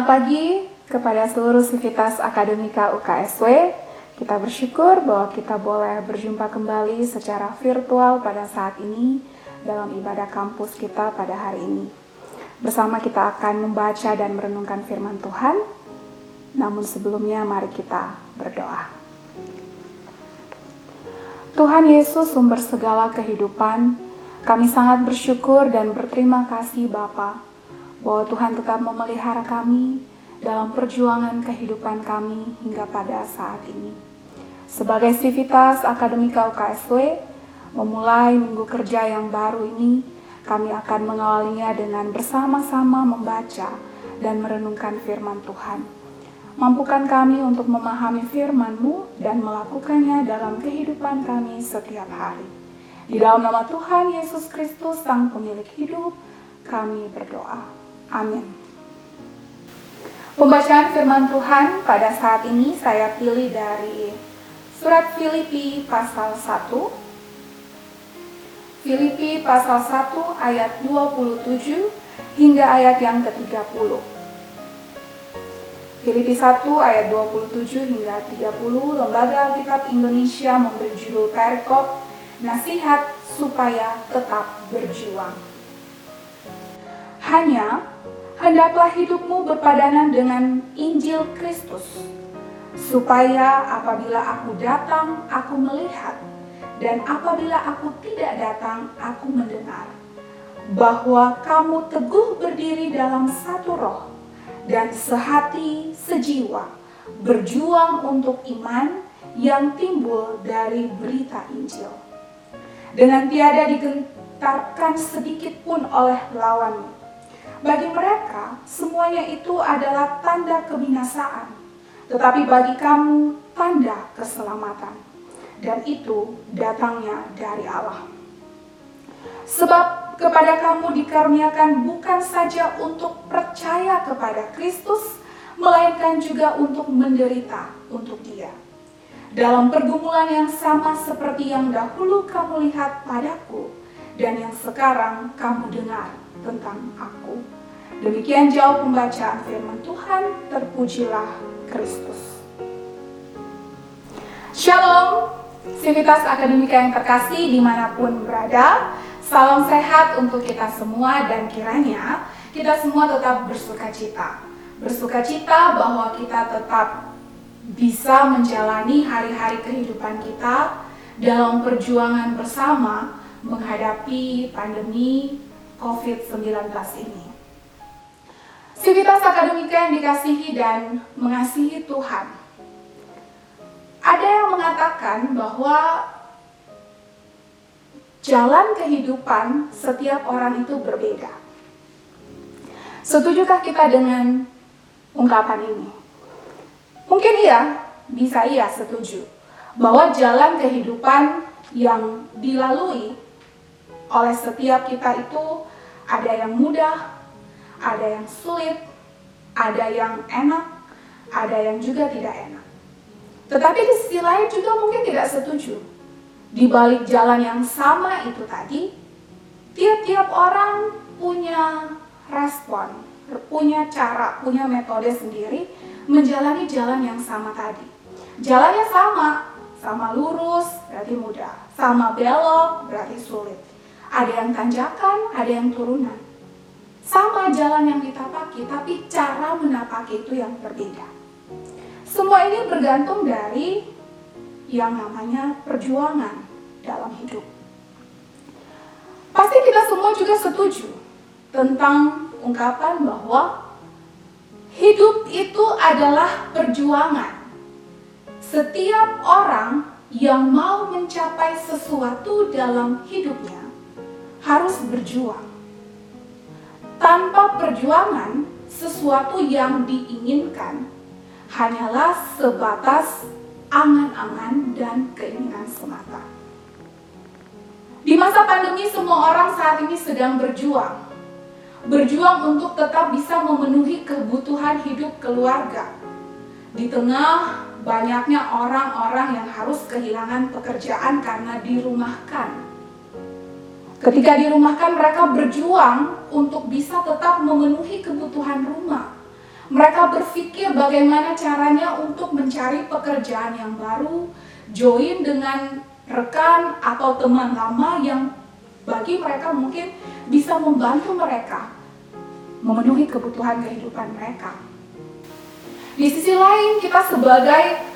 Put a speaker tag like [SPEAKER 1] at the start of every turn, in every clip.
[SPEAKER 1] Selamat pagi kepada seluruh sivitas akademika UKSW. Kita bersyukur bahwa kita boleh berjumpa kembali secara virtual pada saat ini dalam ibadah kampus kita pada hari ini. Bersama kita akan membaca dan merenungkan firman Tuhan. Namun sebelumnya mari kita berdoa. Tuhan Yesus sumber segala kehidupan, kami sangat bersyukur dan berterima kasih Bapa bahwa Tuhan tetap memelihara kami dalam perjuangan kehidupan kami hingga pada saat ini. Sebagai Sivitas Akademika UKSW, memulai minggu kerja yang baru ini, kami akan mengawalinya dengan bersama-sama membaca dan merenungkan firman Tuhan. Mampukan kami untuk memahami firman-Mu dan melakukannya dalam kehidupan kami setiap hari. Di dalam nama Tuhan Yesus Kristus, Sang Pemilik Hidup, kami berdoa. Amin. Pembacaan firman Tuhan pada saat ini saya pilih dari surat Filipi pasal 1. Filipi pasal 1 ayat 27 hingga ayat yang ke-30. Filipi 1 ayat 27 hingga 30 Lembaga Alkitab Indonesia memberi judul perikop Nasihat supaya tetap berjuang. Hanya hendaklah hidupmu berpadanan dengan Injil Kristus, supaya apabila aku datang, aku melihat, dan apabila aku tidak datang, aku mendengar, bahwa kamu teguh berdiri dalam satu roh, dan sehati sejiwa, berjuang untuk iman yang timbul dari berita Injil. Dengan tiada digentarkan sedikit pun oleh lawanmu, bagi mereka, semuanya itu adalah tanda kebinasaan, tetapi bagi kamu tanda keselamatan, dan itu datangnya dari Allah. Sebab kepada kamu dikaruniakan bukan saja untuk percaya kepada Kristus, melainkan juga untuk menderita untuk Dia. Dalam pergumulan yang sama seperti yang dahulu kamu lihat padaku, dan yang sekarang kamu dengar tentang aku. Demikian jauh pembacaan firman Tuhan, terpujilah Kristus. Shalom, Sivitas Akademika yang terkasih di mana pun berada. Salam sehat untuk kita semua dan kiranya kita semua tetap bersuka cita. Bersuka cita bahwa kita tetap bisa menjalani hari-hari kehidupan kita dalam perjuangan bersama menghadapi pandemi COVID-19 ini. Sivitas Akademika yang dikasihi dan mengasihi Tuhan. Ada yang mengatakan bahwa jalan kehidupan setiap orang itu berbeda. Setujukah kita dengan ungkapan ini? Mungkin iya, bisa iya setuju. Bahwa jalan kehidupan yang dilalui oleh setiap kita itu ada yang mudah, ada yang sulit, ada yang enak, ada yang juga tidak enak. Tetapi di sisi lain juga mungkin tidak setuju. Di balik jalan yang sama itu tadi, tiap-tiap orang punya respon, punya cara, punya metode sendiri menjalani jalan yang sama tadi. Jalannya sama, sama lurus berarti mudah, sama belok berarti sulit. Ada yang tanjakan, ada yang turunan. Sama jalan yang ditapaki, tapi cara menapaki itu yang berbeda. Semua ini bergantung dari yang namanya perjuangan dalam hidup. Pasti kita semua juga setuju tentang ungkapan bahwa hidup itu adalah perjuangan. Setiap orang yang mau mencapai sesuatu dalam hidupnya harus berjuang. Tanpa perjuangan, sesuatu yang diinginkan hanyalah sebatas angan-angan dan keinginan semata. Di masa pandemi semua orang saat ini sedang berjuang. Berjuang untuk tetap bisa memenuhi kebutuhan hidup keluarga. Di tengah banyaknya orang-orang yang harus kehilangan pekerjaan karena dirumahkan. Ketika dirumahkan mereka berjuang untuk bisa tetap memenuhi kebutuhan rumah mereka berpikir bagaimana caranya untuk mencari pekerjaan yang baru, join dengan rekan atau teman lama yang bagi mereka mungkin bisa membantu mereka memenuhi kebutuhan kehidupan mereka. Di sisi lain, kita sebagai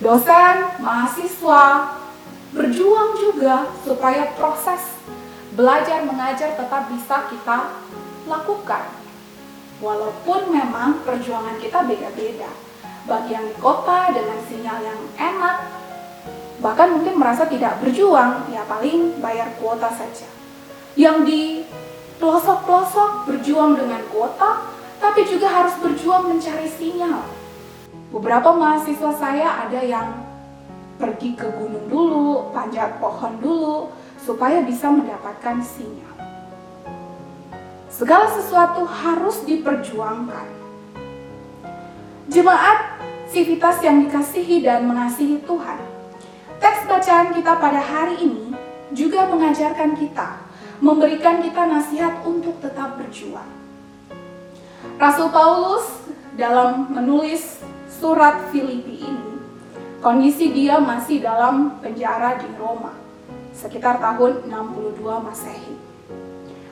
[SPEAKER 1] dosen, mahasiswa, juga supaya proses belajar mengajar tetap bisa kita lakukan Walaupun memang perjuangan kita beda-beda. Bagi yang di kota dengan sinyal yang enak, bahkan mungkin merasa tidak berjuang, ya paling bayar kuota saja. Yang di pelosok-pelosok berjuang dengan kuota, tapi juga harus berjuang mencari sinyal. Beberapa mahasiswa saya ada yang pergi ke gunung dulu, panjat pohon dulu, supaya bisa mendapatkan sinyal. Segala sesuatu harus diperjuangkan. Jemaat sivitas yang dikasihi dan mengasihi Tuhan. Teks bacaan kita pada hari ini juga mengajarkan kita, memberikan kita nasihat untuk tetap berjuang. Rasul Paulus dalam menulis surat Filipi ini, kondisi dia masih dalam penjara di Roma, sekitar tahun 62 Masehi.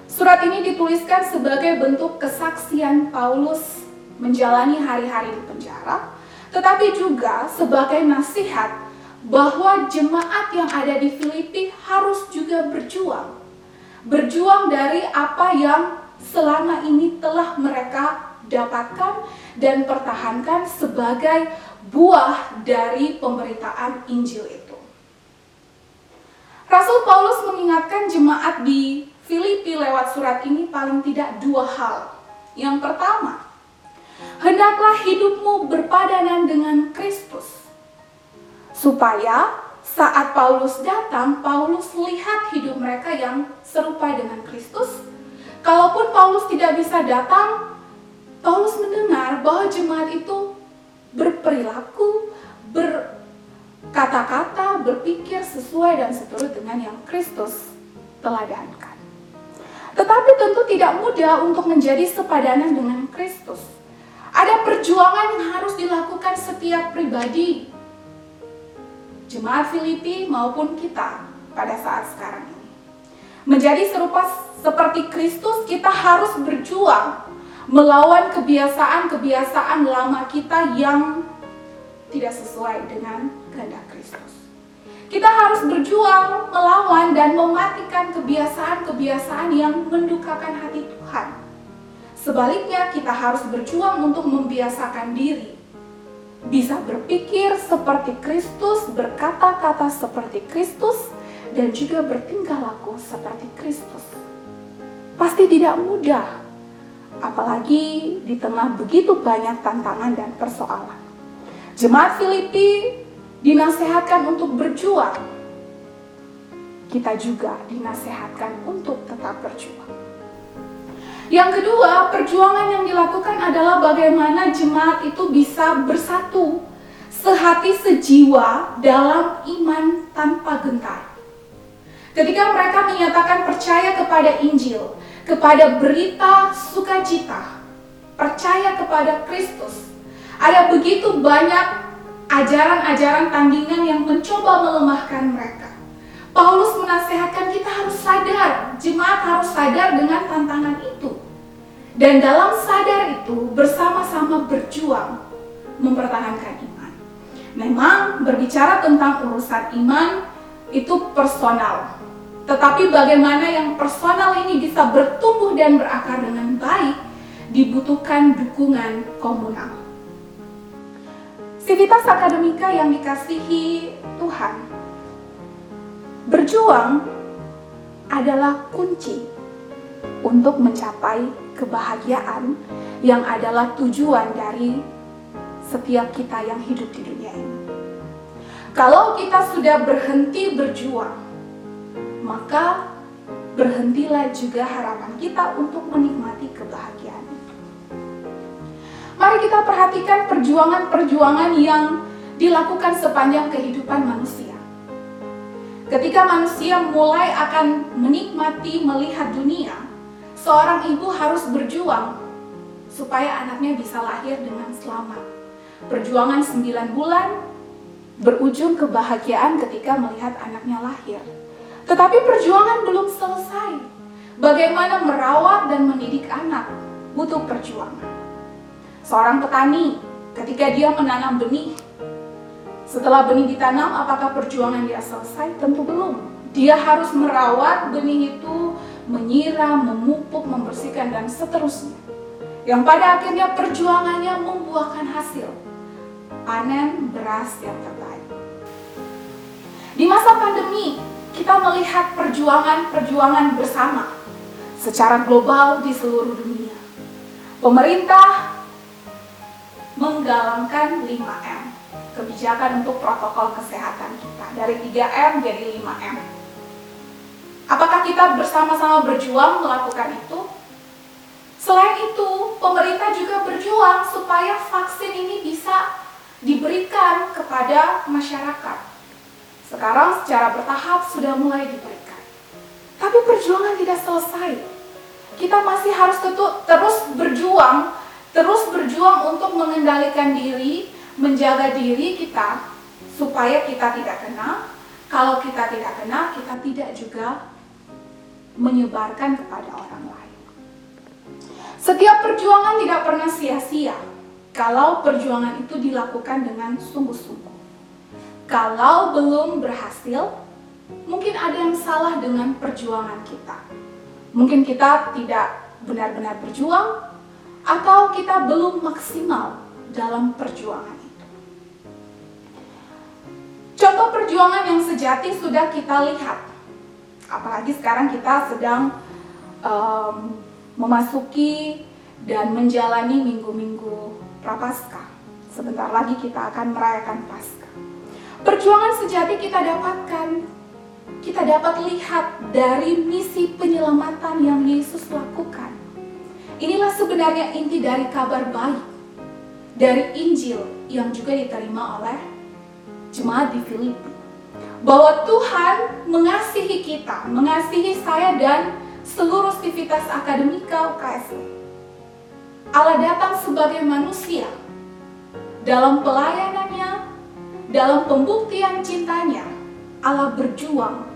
[SPEAKER 1] Surat ini dituliskan sebagai bentuk kesaksian Paulus menjalani hari-hari di penjara, tetapi juga sebagai nasihat bahwa jemaat yang ada di Filipi harus juga berjuang. Berjuang dari apa yang selama ini telah mereka dapatkan dan pertahankan sebagai buah dari pemberitaan Injil itu. Rasul Paulus mengingatkan jemaat di Filipi lewat surat ini paling tidak dua hal. Yang pertama, hendaklah hidupmu berpadanan dengan Kristus. Supaya saat Paulus datang, Paulus lihat hidup mereka yang serupa dengan Kristus. Kalaupun Paulus tidak bisa datang, Paulus mendengar bahwa jemaat itu berperilaku, berkata-kata, berpikir sesuai dan seturut dengan yang Kristus teladankan. Tetapi tentu tidak mudah untuk menjadi sepadanan dengan Kristus. Ada perjuangan yang harus dilakukan setiap pribadi, jemaat Filipi maupun kita pada saat sekarang ini. Menjadi serupa seperti Kristus, kita harus berjuang melawan kebiasaan-kebiasaan lama kita yang tidak sesuai dengan kehendak Kristus. Kita harus berjuang melawan dan mematikan kebiasaan-kebiasaan yang mendukakan hati Tuhan. Sebaliknya, kita harus berjuang untuk membiasakan diri. Bisa berpikir seperti Kristus, berkata-kata seperti Kristus, dan juga bertingkah laku seperti Kristus. Pasti tidak mudah, apalagi di tengah begitu banyak tantangan dan persoalan. Jemaat Filipi dinasehatkan untuk berjuang, kita juga dinasehatkan untuk tetap berjuang. Yang kedua, perjuangan yang dilakukan adalah bagaimana jemaat itu bisa bersatu, sehati sejiwa dalam iman tanpa gentar. Ketika mereka menyatakan percaya kepada Injil, kepada berita sukacita, percaya kepada Kristus, Ada begitu banyak ajaran-ajaran tandingan yang mencoba melemahkan mereka. Paulus menasehatkan kita harus sadar, jemaat harus sadar dengan tantangan itu. Dan dalam sadar itu bersama-sama berjuang mempertahankan iman. Memang berbicara tentang urusan iman itu personal. Tetapi bagaimana yang personal ini bisa bertumbuh dan berakar dengan baik dibutuhkan dukungan komunal. Civitas akademika yang dikasihi Tuhan. Berjuang adalah kunci untuk mencapai kebahagiaan yang adalah tujuan dari setiap kita yang hidup di dunia ini. Kalau kita sudah berhenti berjuang, maka berhentilah juga harapan kita untuk menikmati kita perhatikan perjuangan-perjuangan yang dilakukan sepanjang kehidupan manusia. Ketika manusia mulai akan menikmati melihat dunia, seorang ibu harus berjuang supaya anaknya bisa lahir dengan selamat. Perjuangan 9 bulan berujung kebahagiaan ketika melihat anaknya lahir. Tetapi perjuangan belum selesai. Bagaimana merawat dan mendidik anak butuh perjuangan. Seorang petani ketika dia menanam benih, setelah benih ditanam apakah perjuangan dia selesai? Tentu belum. Dia harus merawat benih itu, menyiram, memupuk, membersihkan dan seterusnya. Yang pada akhirnya perjuangannya membuahkan hasil. Panen beras yang terbaik. Di masa pandemi, kita melihat perjuangan-perjuangan bersama secara global di seluruh dunia. Pemerintah menggalangkan 5M, kebijakan untuk protokol kesehatan kita dari 3M jadi 5M. Apakah kita bersama-sama berjuang melakukan itu? Selain itu, pemerintah juga berjuang supaya vaksin ini bisa diberikan kepada masyarakat. Sekarang secara bertahap sudah mulai diberikan. Tapi perjuangan tidak selesai. Kita masih harus terus berjuang, terus berjuang untuk mengendalikan diri, menjaga diri kita supaya kita tidak kena. Kalau kita tidak kena, kita tidak juga menyebarkan kepada orang lain. Setiap perjuangan tidak pernah sia-sia kalau perjuangan itu dilakukan dengan sungguh-sungguh. Kalau belum berhasil, mungkin ada yang salah dengan perjuangan kita. Mungkin kita tidak benar-benar berjuang, atau kita belum maksimal dalam perjuangan itu. Contoh perjuangan yang sejati sudah kita lihat, apalagi sekarang kita sedang um, memasuki dan menjalani minggu-minggu prapaskah. Sebentar lagi kita akan merayakan Paskah. Perjuangan sejati kita dapatkan, kita dapat lihat dari misi penyelamatan yang Yesus lakukan. Inilah sebenarnya inti dari kabar baik, dari Injil yang juga diterima oleh jemaat di Filipi. Bahwa Tuhan mengasihi kita, mengasihi saya dan seluruh aktivitas akademika UKSW. Allah datang sebagai manusia dalam pelayanannya, dalam pembuktian cintanya, Allah berjuang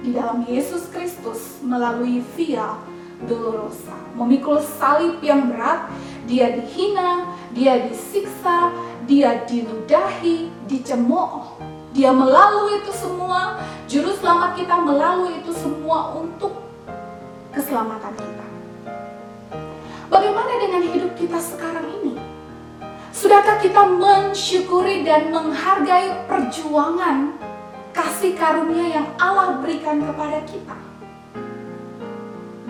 [SPEAKER 1] di dalam Yesus Kristus melalui via dolorosa, memikul salib yang berat, dia dihina, dia disiksa, dia diludahi, dicemooh. Dia melalui itu semua, juru selamat kita melalui itu semua untuk keselamatan kita. Bagaimana dengan hidup kita sekarang ini? Sudahkah kita mensyukuri dan menghargai perjuangan kasih karunia yang Allah berikan kepada kita?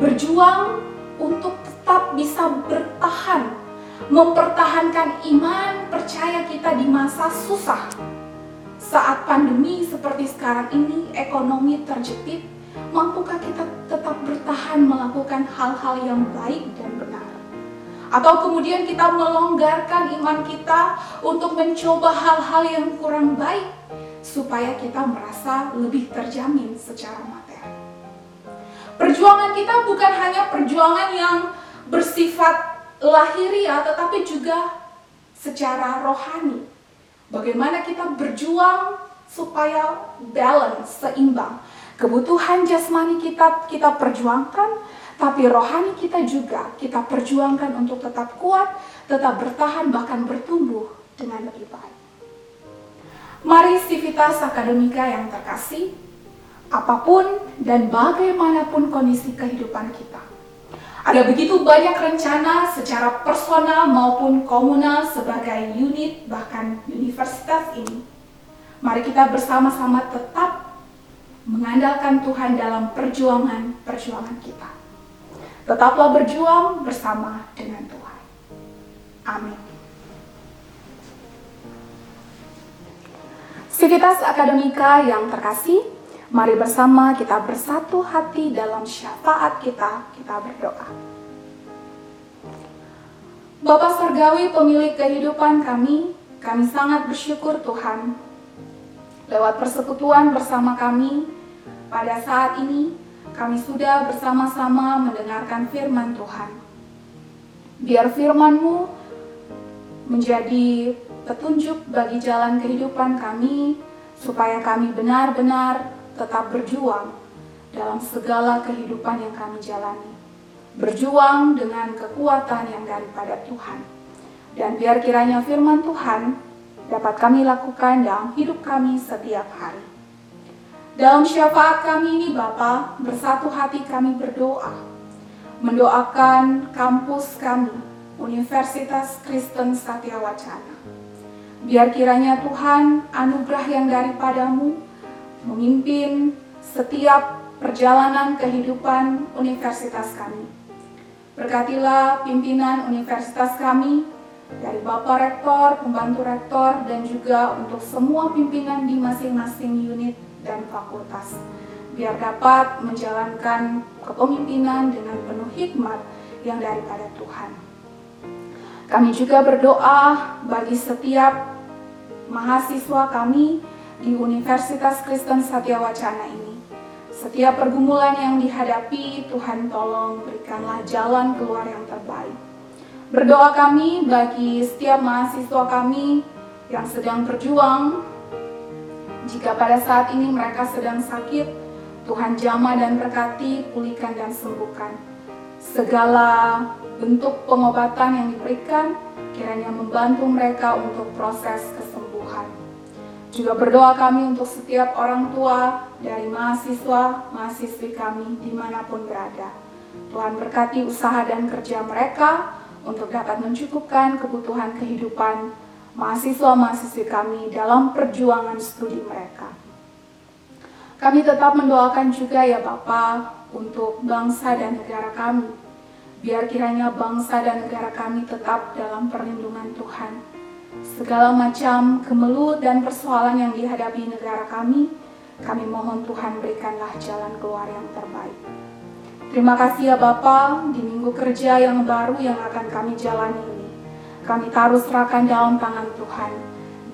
[SPEAKER 1] Berjuang untuk tetap bisa bertahan, mempertahankan iman percaya kita di masa susah. Saat pandemi seperti sekarang ini, ekonomi terjepit, mampukah kita tetap bertahan melakukan hal-hal yang baik dan benar? Atau kemudian kita melonggarkan iman kita untuk mencoba hal-hal yang kurang baik supaya kita merasa lebih terjamin secara materi. Perjuangan kita bukan hanya perjuangan yang bersifat lahiriah tetapi juga secara rohani. Bagaimana kita berjuang supaya balance, seimbang. Kebutuhan jasmani kita kita perjuangkan, tapi rohani kita juga kita perjuangkan untuk tetap kuat, tetap bertahan, bahkan bertumbuh dengan lebih baik. Mari sivitas akademika yang terkasih, apa pun dan bagaimanapun kondisi kehidupan kita. Ada begitu banyak rencana secara personal maupun komunal sebagai unit bahkan universitas ini. Mari kita bersama-sama tetap mengandalkan Tuhan dalam perjuangan-perjuangan kita. Tetaplah berjuang bersama dengan Tuhan. Amin. Sivitas akademika yang terkasih, mari bersama kita bersatu hati dalam syafaat kita, kita berdoa. Bapa Surgawi pemilik kehidupan kami, kami sangat bersyukur Tuhan lewat persekutuan bersama kami pada saat ini kami sudah bersama-sama mendengarkan firman Tuhan. Biar firman-Mu menjadi petunjuk bagi jalan kehidupan kami supaya kami benar-benar tetap berjuang dalam segala kehidupan yang kami jalani. Berjuang dengan kekuatan yang daripada Tuhan. Dan biar kiranya firman Tuhan dapat kami lakukan dalam hidup kami setiap hari. Dalam syafaat kami ini Bapa, bersatu hati kami berdoa, mendoakan kampus kami, Universitas Kristen Satya Wacana. Biar kiranya Tuhan anugerah yang daripadamu memimpin setiap perjalanan kehidupan universitas kami. Berkatilah pimpinan universitas kami, dari Bapak Rektor, Pembantu Rektor, dan juga untuk semua pimpinan di masing-masing unit dan fakultas. Biar dapat menjalankan kepemimpinan dengan penuh hikmat yang daripada Tuhan. Kami juga berdoa bagi setiap mahasiswa kami di Universitas Kristen Satya Wacana ini. Setiap pergumulan yang dihadapi, Tuhan tolong berikanlah jalan keluar yang terbaik. Berdoa kami bagi setiap mahasiswa kami yang sedang berjuang. Jika pada saat ini mereka sedang sakit, Tuhan jamah dan berkati, pulihkan dan sembuhkan. Segala bentuk pengobatan yang diberikan kiranya membantu mereka untuk proses kesembuhan. Juga berdoa kami untuk setiap orang tua dari mahasiswa, mahasiswi kami di mana pun berada. Tuhan berkati usaha dan kerja mereka untuk dapat mencukupkan kebutuhan kehidupan mahasiswa-mahasiswi kami dalam perjuangan studi mereka. Kami tetap mendoakan juga ya Bapak untuk bangsa dan negara kami. Biar kiranya bangsa dan negara kami tetap dalam perlindungan Tuhan segala macam kemelut dan persoalan yang dihadapi negara kami, kami mohon Tuhan berikanlah jalan keluar yang terbaik. Terima kasih ya Bapa di minggu kerja yang baru yang akan kami jalani ini. Kami taruh serahkan dalam tangan Tuhan,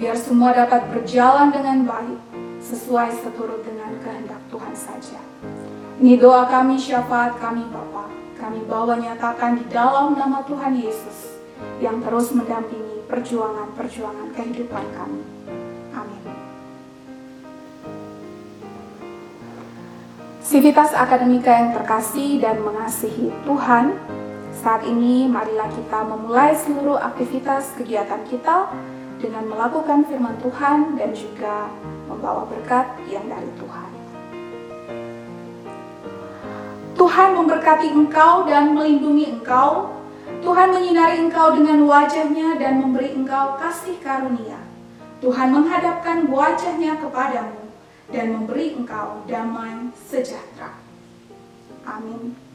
[SPEAKER 1] biar semua dapat berjalan dengan baik, sesuai seturut dengan kehendak Tuhan saja. Ini doa kami, syafaat kami Bapa. Kami bawa nyatakan di dalam nama Tuhan Yesus yang terus mendampingi perjuangan-perjuangan kehidupan kami. Amin. Sivitas akademika yang terkasih dan mengasihi Tuhan, saat ini marilah kita memulai seluruh aktivitas kegiatan kita dengan melakukan firman Tuhan dan juga membawa berkat yang dari Tuhan. Tuhan memberkati engkau dan melindungi engkau Tuhan menyinari engkau dengan wajahnya dan memberi engkau kasih karunia. Tuhan menghadapkan wajahnya kepadamu dan memberi engkau damai sejahtera. Amin.